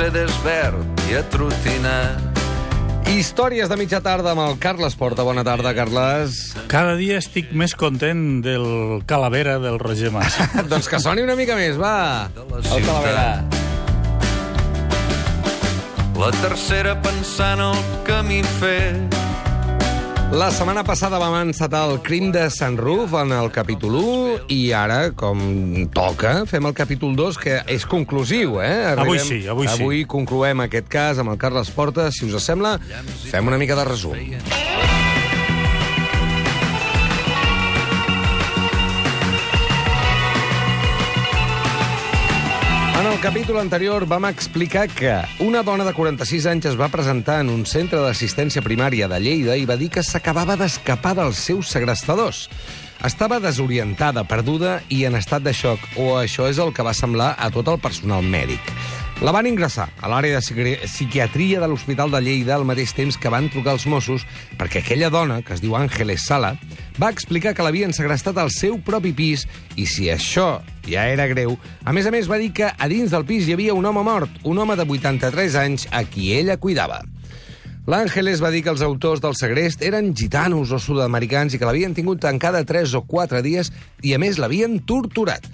Mercedes verd i atrotinat. Històries de mitja tarda amb el Carles Porta. Bona tarda, Carles. Cada dia estic més content del Calavera del Roger Mas. doncs que soni una mica més, va. la El Calavera. La tercera pensant el camí fet. La setmana passada vam encetar el crim de Sant Ruf en el capítol 1 i ara, com toca, fem el capítol 2, que és conclusiu, eh? Avui sí, avui sí. Avui concloem aquest cas amb el Carles Porta. Si us sembla, fem una mica de resum. El capítol anterior vam explicar que una dona de 46 anys es va presentar en un centre d'assistència primària de Lleida i va dir que s'acabava d'escapar dels seus segrestadors. Estava desorientada, perduda i en estat de xoc, o això és el que va semblar a tot el personal mèdic. La van ingressar a l'àrea de psiqui- psiquiatria de l'Hospital de Lleida al mateix temps que van trucar els Mossos perquè aquella dona, que es diu Àngeles Sala, va explicar que l'havien segrestat al seu propi pis i si això ja era greu, a més a més va dir que a dins del pis hi havia un home mort, un home de 83 anys a qui ella cuidava. L'Àngeles va dir que els autors del segrest eren gitanos o sud-americans i que l'havien tingut tancada 3 o 4 dies i, a més, l'havien torturat.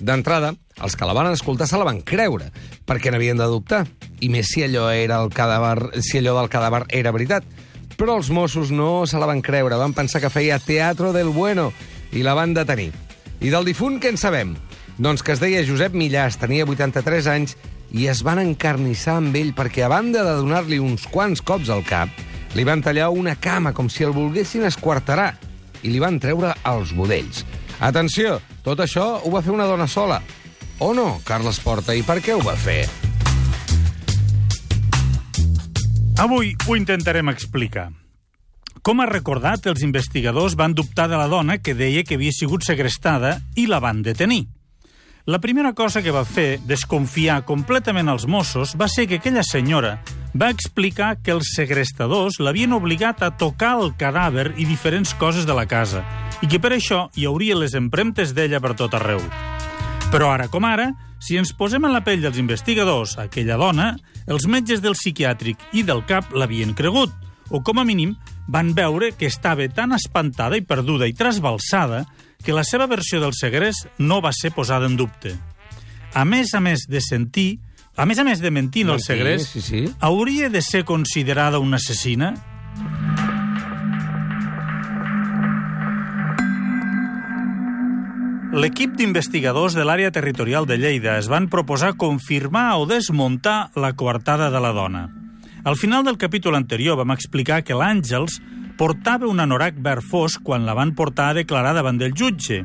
D'entrada, els que la van escoltar se la van creure, perquè n'havien de dubtar. I més si allò, era el cadàver, si allò del cadàver era veritat. Però els Mossos no se la van creure, van pensar que feia teatro del bueno i la van detenir. I del difunt què en sabem? Doncs que es deia Josep Millàs, tenia 83 anys i es van encarnissar amb ell perquè, a banda de donar-li uns quants cops al cap, li van tallar una cama com si el volguessin esquarterar i li van treure els budells. Atenció, tot això ho va fer una dona sola. O no, Carles Porta, i per què ho va fer? Avui ho intentarem explicar. Com ha recordat, els investigadors van dubtar de la dona que deia que havia sigut segrestada i la van detenir. La primera cosa que va fer, desconfiar completament els Mossos, va ser que aquella senyora va explicar que els segrestadors l'havien obligat a tocar el cadàver i diferents coses de la casa, i que per això hi hauria les empremtes d'ella per tot arreu. Però ara com ara, si ens posem en la pell dels investigadors, aquella dona, els metges del psiquiàtric i del CAP l'havien cregut, o com a mínim van veure que estava tan espantada i perduda i trasbalsada que la seva versió del segrest no va ser posada en dubte. A més a més de sentir, a més a més de mentir en el segrest, sí, sí. hauria de ser considerada una assassina? L'equip d'investigadors de l'àrea territorial de Lleida es van proposar confirmar o desmuntar la coartada de la dona. Al final del capítol anterior vam explicar que l'Àngels portava un anorac verd fosc quan la van portar a declarar davant del jutge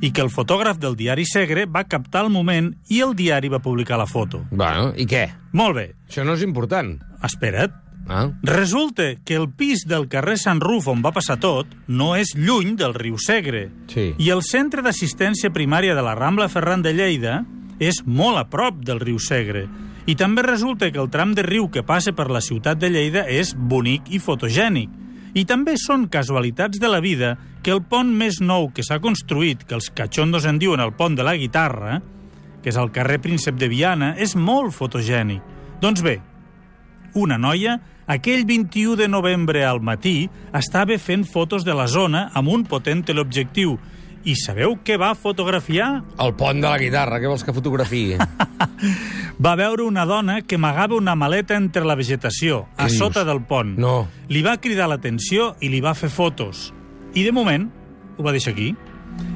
i que el fotògraf del diari Segre va captar el moment i el diari va publicar la foto. Bueno, i què? Molt bé, Això no és important. espera't. Ah? Resulta que el pis del carrer Sant Ruf on va passar tot no és lluny del riu Segre. Sí. I el centre d'assistència primària de la Rambla Ferran de Lleida és molt a prop del riu Segre. I també resulta que el tram de riu que passa per la ciutat de Lleida és bonic i fotogènic. I també són casualitats de la vida que el pont més nou que s'ha construït, que els catxondos en diuen el pont de la guitarra, que és al carrer Príncep de Viana, és molt fotogènic. Doncs bé, una noia, aquell 21 de novembre al matí, estava fent fotos de la zona amb un potent teleobjectiu. I sabeu què va fotografiar? El pont de la guitarra, què vols que fotografiï? Va veure una dona que amagava una maleta entre la vegetació, a Què dius? sota del pont. No. Li va cridar l'atenció i li va fer fotos. I de moment ho va deixar aquí.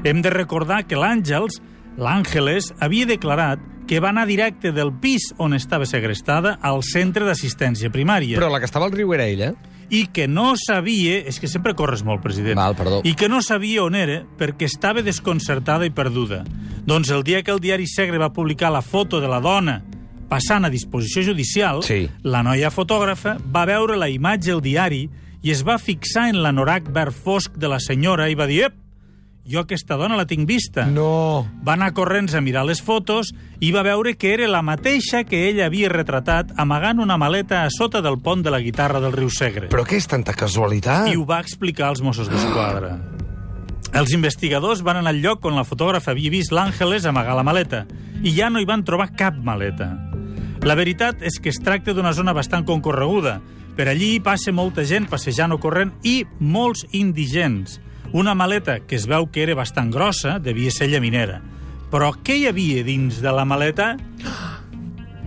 Hem de recordar que l'Àngels, l'Àngeles, havia declarat que va anar directe del pis on estava segrestada al centre d'assistència primària. Però la que estava al riu era ella? i que no sabia... És que sempre corres molt, president. Val, perdó. I que no sabia on era perquè estava desconcertada i perduda. Doncs el dia que el diari Segre va publicar la foto de la dona passant a disposició judicial, Sí. la noia fotògrafa va veure la imatge al diari i es va fixar en l'anorac verd fosc de la senyora i va dir «Ep, jo aquesta dona la tinc vista». No. Va anar corrents a mirar les fotos i va veure que era la mateixa que ella havia retratat amagant una maleta a sota del pont de la guitarra del riu Segre. Però què és tanta casualitat? I ho va explicar als Mossos d'Esquadra. Els investigadors van anar al lloc on la fotògrafa havia vist l'Àngeles amagar la maleta i ja no hi van trobar cap maleta. La veritat és que es tracta d'una zona bastant concorreguda. Per allí passa molta gent passejant o corrent i molts indigents. Una maleta que es veu que era bastant grossa devia ser llaminera. Però què hi havia dins de la maleta?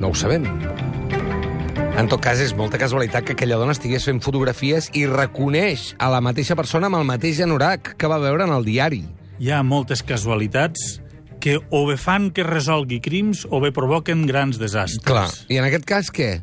No ho sabem. En tot cas, és molta casualitat que aquella dona estigués fent fotografies i reconeix a la mateixa persona amb el mateix anorac que va veure en el diari. Hi ha moltes casualitats que o bé fan que resolgui crims o bé provoquen grans desastres. Clar. I en aquest cas, què?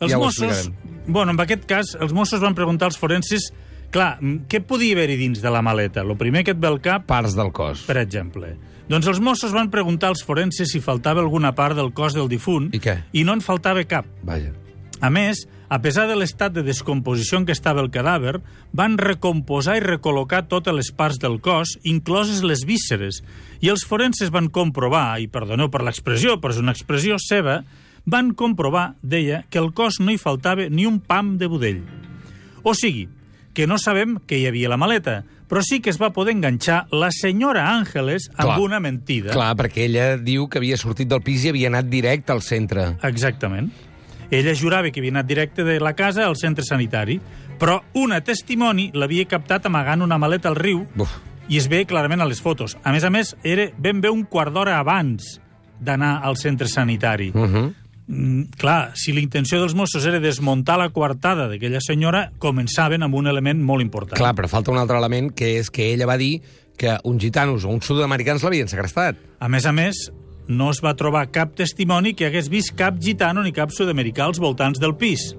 Els Ja Mossos... Bueno, en aquest cas, els Mossos van preguntar als forenses clar, què podia haver-hi dins de la maleta? Lo primer que et ve al cap, Parts del cos. per exemple. Doncs els Mossos van preguntar als forenses si faltava alguna part del cos del difunt I què? i no en faltava cap. Vaja. A més, a pesar de l'estat de descomposició en què estava el cadàver, van recomposar i recol·locar totes les parts del cos, incloses les vísceres, i els forenses van comprovar, i perdoneu per l'expressió, però és una expressió seva, van comprovar, deia, que al cos no hi faltava ni un pam de budell. O sigui, que no sabem què hi havia la maleta, però sí que es va poder enganxar la senyora Àngeles amb Clar. una mentida. Clar, perquè ella diu que havia sortit del pis i havia anat directe al centre. Exactament. Ella jurava que havia anat directe de la casa al centre sanitari, però una testimoni l'havia captat amagant una maleta al riu Buf. i es ve clarament a les fotos. A més a més, era ben bé un quart d'hora abans d'anar al centre sanitari. Uh -huh. Mm, clar, si la intenció dels Mossos era desmuntar la coartada d'aquella senyora, començaven amb un element molt important. Clar, però falta un altre element, que és que ella va dir que uns gitanos o uns sud-americans l'havien segrestat. A més a més, no es va trobar cap testimoni que hagués vist cap gitano ni cap sud-americà als voltants del pis.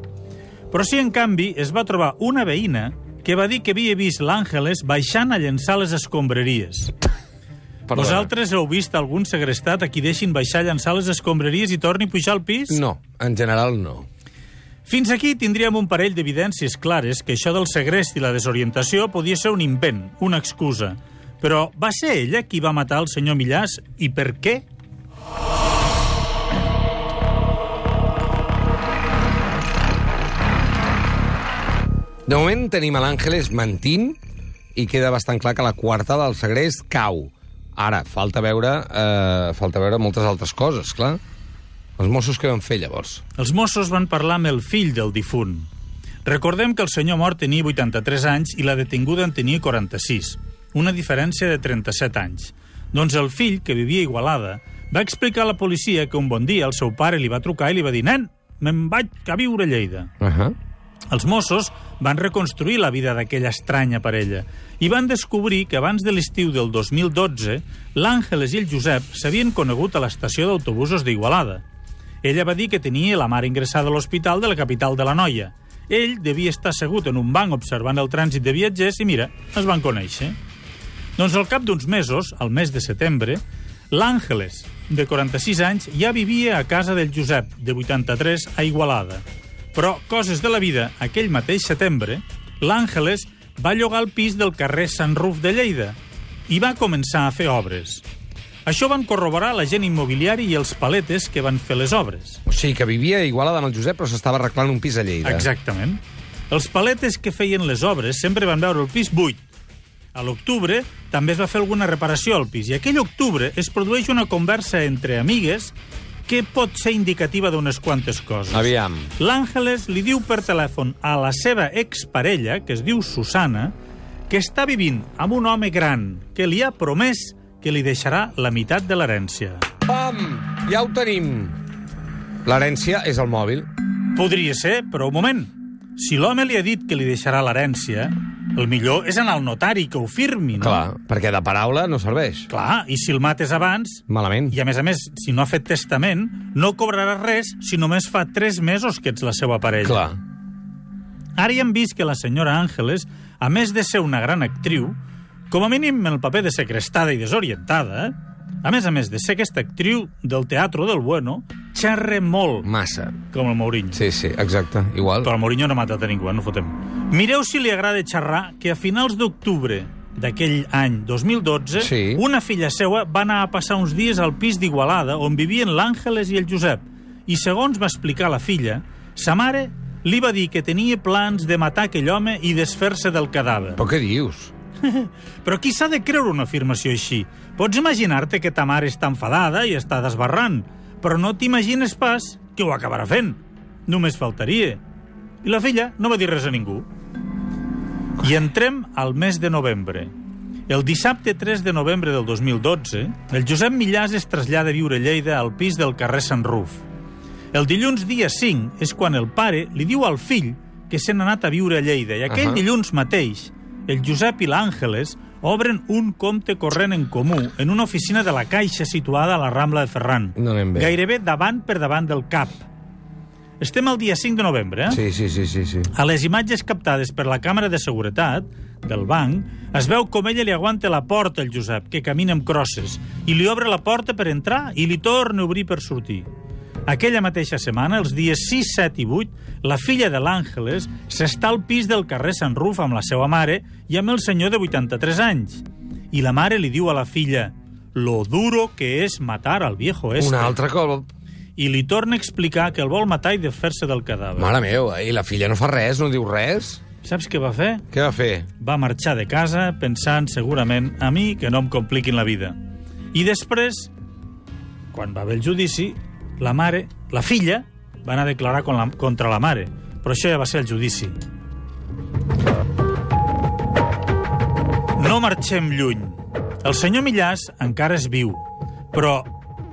Però sí, en canvi, es va trobar una veïna que va dir que havia vist l'Àngeles baixant a llençar les escombraries. Perdona. Vosaltres heu vist algun segrestat a qui deixin baixar a llençar les escombraries i torni a pujar al pis? No, en general no. Fins aquí tindríem un parell d'evidències clares que això del segrest i la desorientació podia ser un invent, una excusa. Però va ser ella qui va matar el senyor Millàs i per què? De moment tenim a l'Àngeles mentint i queda bastant clar que la coartada del segrest cau. Ara, falta veure, eh, falta veure moltes altres coses, clar. Els Mossos què van fer, llavors? Els Mossos van parlar amb el fill del difunt. Recordem que el senyor mort tenia 83 anys i la detinguda en tenia 46, una diferència de 37 anys. Doncs el fill, que vivia a Igualada, va explicar a la policia que un bon dia el seu pare li va trucar i li va dir «Nen, me'n vaig a viure a Lleida». Uh -huh. Els Mossos van reconstruir la vida d'aquella estranya parella i van descobrir que abans de l'estiu del 2012 l'Àngeles i el Josep s'havien conegut a l'estació d'autobusos d'Igualada. Ella va dir que tenia la mare ingressada a l'hospital de la capital de la noia. Ell devia estar assegut en un banc observant el trànsit de viatgers i, mira, es van conèixer. Doncs al cap d'uns mesos, al mes de setembre, l'Àngeles, de 46 anys, ja vivia a casa del Josep, de 83, a Igualada. Però, coses de la vida, aquell mateix setembre, l'Àngeles va llogar el pis del carrer Sant Ruf de Lleida i va començar a fer obres. Això van corroborar l'agent immobiliari i els paletes que van fer les obres. O sigui, que vivia a Igualada amb el Josep, però s'estava arreglant un pis a Lleida. Exactament. Els paletes que feien les obres sempre van veure el pis buit. A l'octubre també es va fer alguna reparació al pis i aquell octubre es produeix una conversa entre amigues que pot ser indicativa d'unes quantes coses. Aviam. L'Àngeles li diu per telèfon a la seva exparella, que es diu Susana, que està vivint amb un home gran que li ha promès que li deixarà la meitat de l'herència. Pam! Ja ho tenim. L'herència és el mòbil. Podria ser, però un moment. Si l'home li ha dit que li deixarà l'herència, el millor és anar al notari, que ho firmi, no? Clar, perquè de paraula no serveix. Clar, i si el mates abans, Malament. i a més a més, si no ha fet testament, no cobraràs res si només fa tres mesos que ets la seva parella. Clar. Ara ja hem vist que la senyora Àngeles, a més de ser una gran actriu, com a mínim en el paper de secrestada i desorientada, eh? A més a més de ser aquesta actriu del Teatro del Bueno, xerre molt, Massa. com el Mourinho. Sí, sí, exacte. Igual. Però el Mourinho no ha matat a ningú, eh? no fotem. Mireu si li agrada xerrar que a finals d'octubre d'aquell any 2012, Sí. una filla seua va anar a passar uns dies al pis d'Igualada on vivien l'Àngeles i el Josep. I segons va explicar la filla, sa mare li va dir que tenia plans de matar aquell home i desfer-se del cadàver. Però què dius? Però qui s'ha de creure una afirmació així? Pots imaginar-te que ta mare està enfadada i està desbarrant, però no t'imagines pas que ho acabarà fent. Només faltaria. I la filla no va dir res a ningú. I entrem al mes de novembre. El dissabte 3 de novembre del 2012, el Josep Millàs es trasllada a viure a Lleida al pis del carrer Sant Ruf. El dilluns dia 5 és quan el pare li diu al fill que se n'ha anat a viure a Lleida i aquell Ahà. dilluns mateix el Josep i l'Àngeles obren un compte corrent en comú en una oficina de la Caixa situada a la Rambla de Ferran, No anem bé. gairebé davant per davant del CAP. Estem al dia 5 de novembre, eh? Sí, sí, sí, sí, sí. A les imatges captades per la càmera de seguretat del banc, es veu com ella li aguanta la porta al Josep, que camina amb crosses, i li obre la porta per entrar i li torna a obrir per sortir. Aquella mateixa setmana, els dies 6, 7 i 8, la filla de l'Àngeles s'està al pis del carrer Sant Ruf amb la seva mare i amb el senyor de 83 anys. I la mare li diu a la filla lo duro que és matar al viejo este. Un altre cop. I li torna a explicar que el vol matar i de fer-se del cadàver. Mare meva, i la filla no fa res, no diu res? Saps què va fer? Què va fer? va marxar de casa pensant segurament a mi que no em compliquin la vida. I després, quan va haver el judici, la mare, la filla, va anar a declarar con la, contra la mare. Però això ja va ser el judici. No marxem lluny. El senyor Millàs encara és viu, però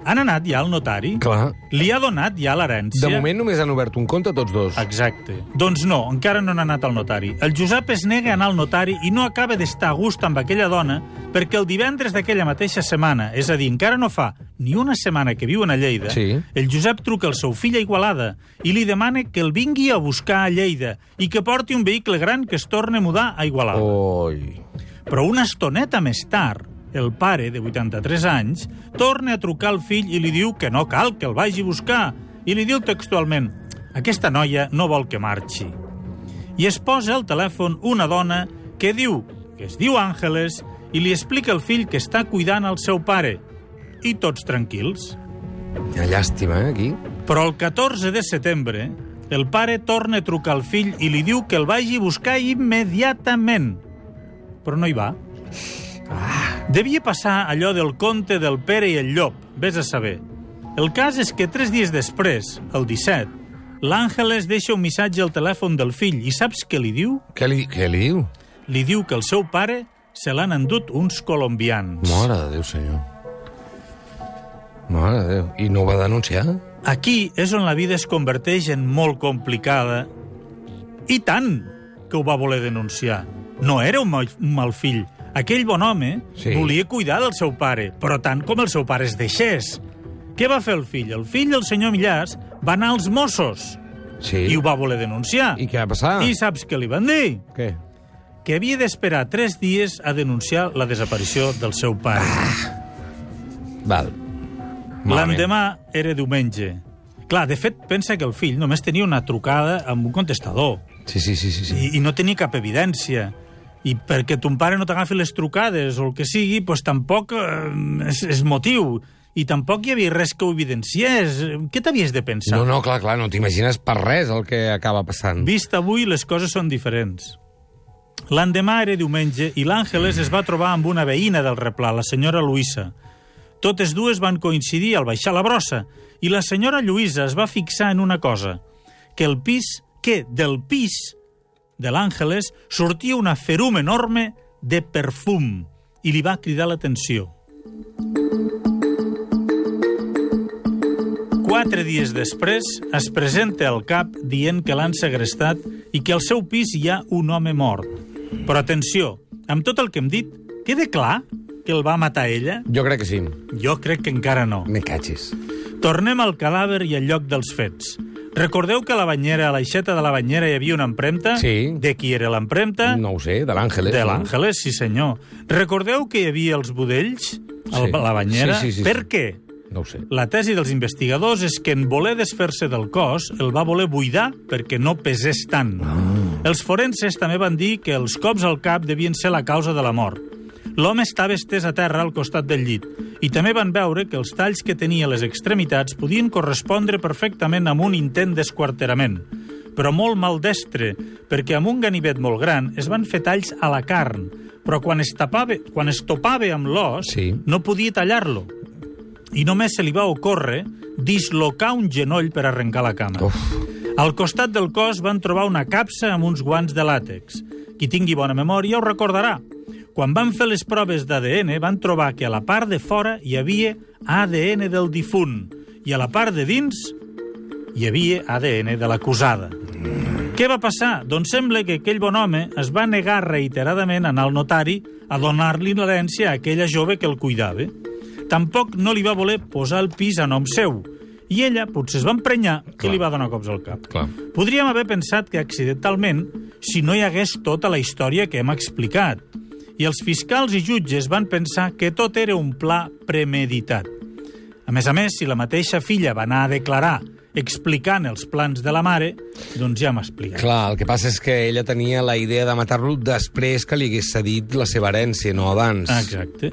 han anat ja al notari? Clar. Li ha donat ja l'herència? De moment només han obert un compte tots dos. Exacte. Doncs no, encara no han anat al notari. El Josep es nega a anar al notari i no acaba d'estar a gust amb aquella dona perquè el divendres d'aquella mateixa setmana, és a dir, encara no fa ni una setmana que viuen a Lleida, Sí. el Josep truca al seu fill a Igualada i li demana que el vingui a buscar a Lleida i que porti un vehicle gran que es torni a mudar a Igualada. Oi. Però una estoneta més tard, el pare, de 83 anys, torna a trucar al fill i li diu que no cal que el vagi a buscar. I li diu textualment, aquesta noia no vol que marxi. I es posa al telèfon una dona que diu que es diu Àngeles i li explica al fill que està cuidant el seu pare. I tots tranquils. Quina llàstima, eh, aquí. Però el 14 de setembre, el pare torna a trucar al fill i li diu que el vagi a buscar immediatament. Però no hi va. Devia passar allò del conte del Pere i el Llop, vés a saber. El cas és que tres dies després, el 17, l'Àngeles deixa un missatge al telèfon del fill i saps què li diu? Què li, què li diu? Li diu que el seu pare se l'han endut uns colombians. Mare de Déu, senyor. Mare de Déu. I no va denunciar? Aquí és on la vida es converteix en molt complicada. I tant que ho va voler denunciar. No era un mal, un mal fill. Aquell bon home Sí. volia cuidar del seu pare, però tant com el seu pare es deixés. Què va fer el fill? El fill del senyor Millàs va anar als Mossos Sí. i ho va voler denunciar. I què va passar? I saps què li van dir? Què? Que havia d'esperar tres dies a denunciar la desaparició del seu pare. Val. L'endemà era diumenge. Clar, de fet, pensa que el fill només tenia una trucada amb un contestador Sí, sí, sí, sí. sí. i, i no tenia cap evidència. I perquè ton pare no t'agafi les trucades o el que sigui, doncs tampoc eh, és, és motiu. I tampoc hi havia res que ho evidenciés. Què t'havies de pensar? No, no, clar, clar, no t'imagines per res el que acaba passant. Vist avui, les coses són diferents. L'endemà era diumenge i l'Àngeles es va trobar amb una veïna del replà, la senyora Luisa. Totes dues van coincidir al baixar la brossa i la senyora Lluïsa es va fixar en una cosa, que el pis, que del pis de l'Àngeles sortia una ferum enorme de perfum i li va cridar l'atenció. Quatre dies després es presenta al cap dient que l'han segrestat i que al seu pis hi ha un home mort. Però atenció, amb tot el que hem dit, queda clar que el va matar ella? Jo crec que sí. Jo crec que encara no. Me catxis. Tornem al cadàver i al lloc dels fets. Recordeu que a la banyera, a l'aixeta de la banyera, hi havia una empremta? Sí. De qui era l'empremta? No ho sé, de l'Àngeles. De l'Àngeles, sí senyor. Recordeu que hi havia els budells a Sí. la banyera? Sí, sí, sí, per sí. què? No ho sé. La tesi dels investigadors és que en voler desfer-se del cos el va voler buidar perquè no pesés tant. Ah. Els forenses també van dir que els cops al cap devien ser la causa de la mort. L'home estava estès a terra al costat del llit i també van veure que els talls que tenia a les extremitats podien correspondre perfectament amb un intent d'esquarterament, però molt maldestre, perquè amb un ganivet molt gran es van fer talls a la carn, però quan es, tapava, quan es topava amb l'os Sí. no podia tallar-lo i només se li va ocórrer dislocar un genoll per arrencar la cama. Uf. Al costat del cos van trobar una capsa amb uns guants de làtex. Qui tingui bona memòria ho recordarà. Quan van fer les proves d'ADN van trobar que a la part de fora hi havia ADN del difunt i a la part de dins hi havia ADN de l'acusada. Què va passar? Doncs sembla que aquell bon home es va negar reiteradament a anar al notari a donar-li l'herència a aquella jove que el cuidava. Tampoc no li va voler posar el pis a nom seu, i ella potser es va emprenyar i Clar. li va donar cops al cap. Clar. Podríem haver pensat que accidentalment, si no hi hagués tota la història que hem explicat. I els fiscals i jutges van pensar que tot era un pla premeditat. A més a més, si la mateixa filla va anar a declarar explicant els plans de la mare, doncs ja m'ha explicat. Clar, el que passa és que ella tenia la idea de matar-lo després que li hagués cedit la seva herència, no abans. Exacte.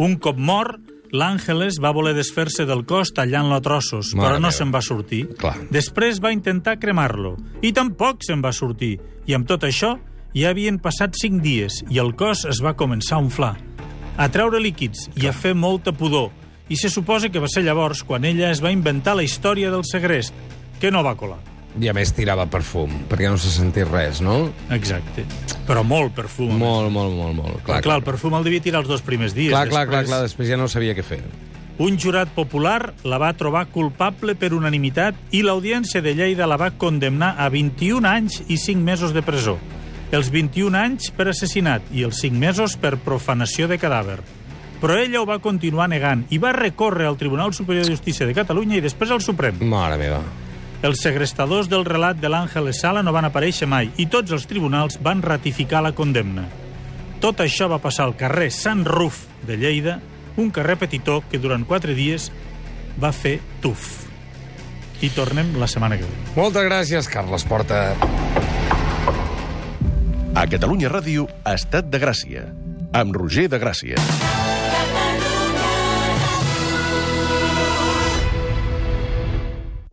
Un cop mort, l'Àngeles va voler desfer-se del cos tallant-lo a trossos, Mare però no se'n va sortir. Clar. Després va intentar cremar-lo, i tampoc se'n va sortir. I amb tot això, ja havien passat cinc dies i el cos es va començar a inflar, a treure líquids i a fer molta pudor. I se suposa que va ser llavors quan ella es va inventar la història del segrest, que no va colar. I a més tirava perfum, perquè no se sentés res, no? Exacte. Però molt perfum. Molt, molt, molt, molt. Clar, clar, el perfum el devia tirar els dos primers dies. clar, clar, clar, després- clar, després ja no sabia què fer. Un jurat popular la va trobar culpable per unanimitat i l'Audiència de Lleida la va condemnar a 21 anys i 5 mesos de presó. Els 21 anys per assassinat i els 5 mesos per profanació de cadàver. Però ella ho va continuar negant i va recórrer al Tribunal Superior de Justícia de Catalunya i després al Suprem. Mare meva. Els segrestadors del relat de l'Àngeles Sala no van aparèixer mai i tots els tribunals van ratificar la condemna. Tot això va passar al carrer Sant Ruf de Lleida, un carrer petitó que durant quatre dies va fer tuf. I tornem la setmana que ve. Moltes gràcies, Carles Porta. A Catalunya Ràdio, Estat de Gràcia, amb Roger de Gràcia.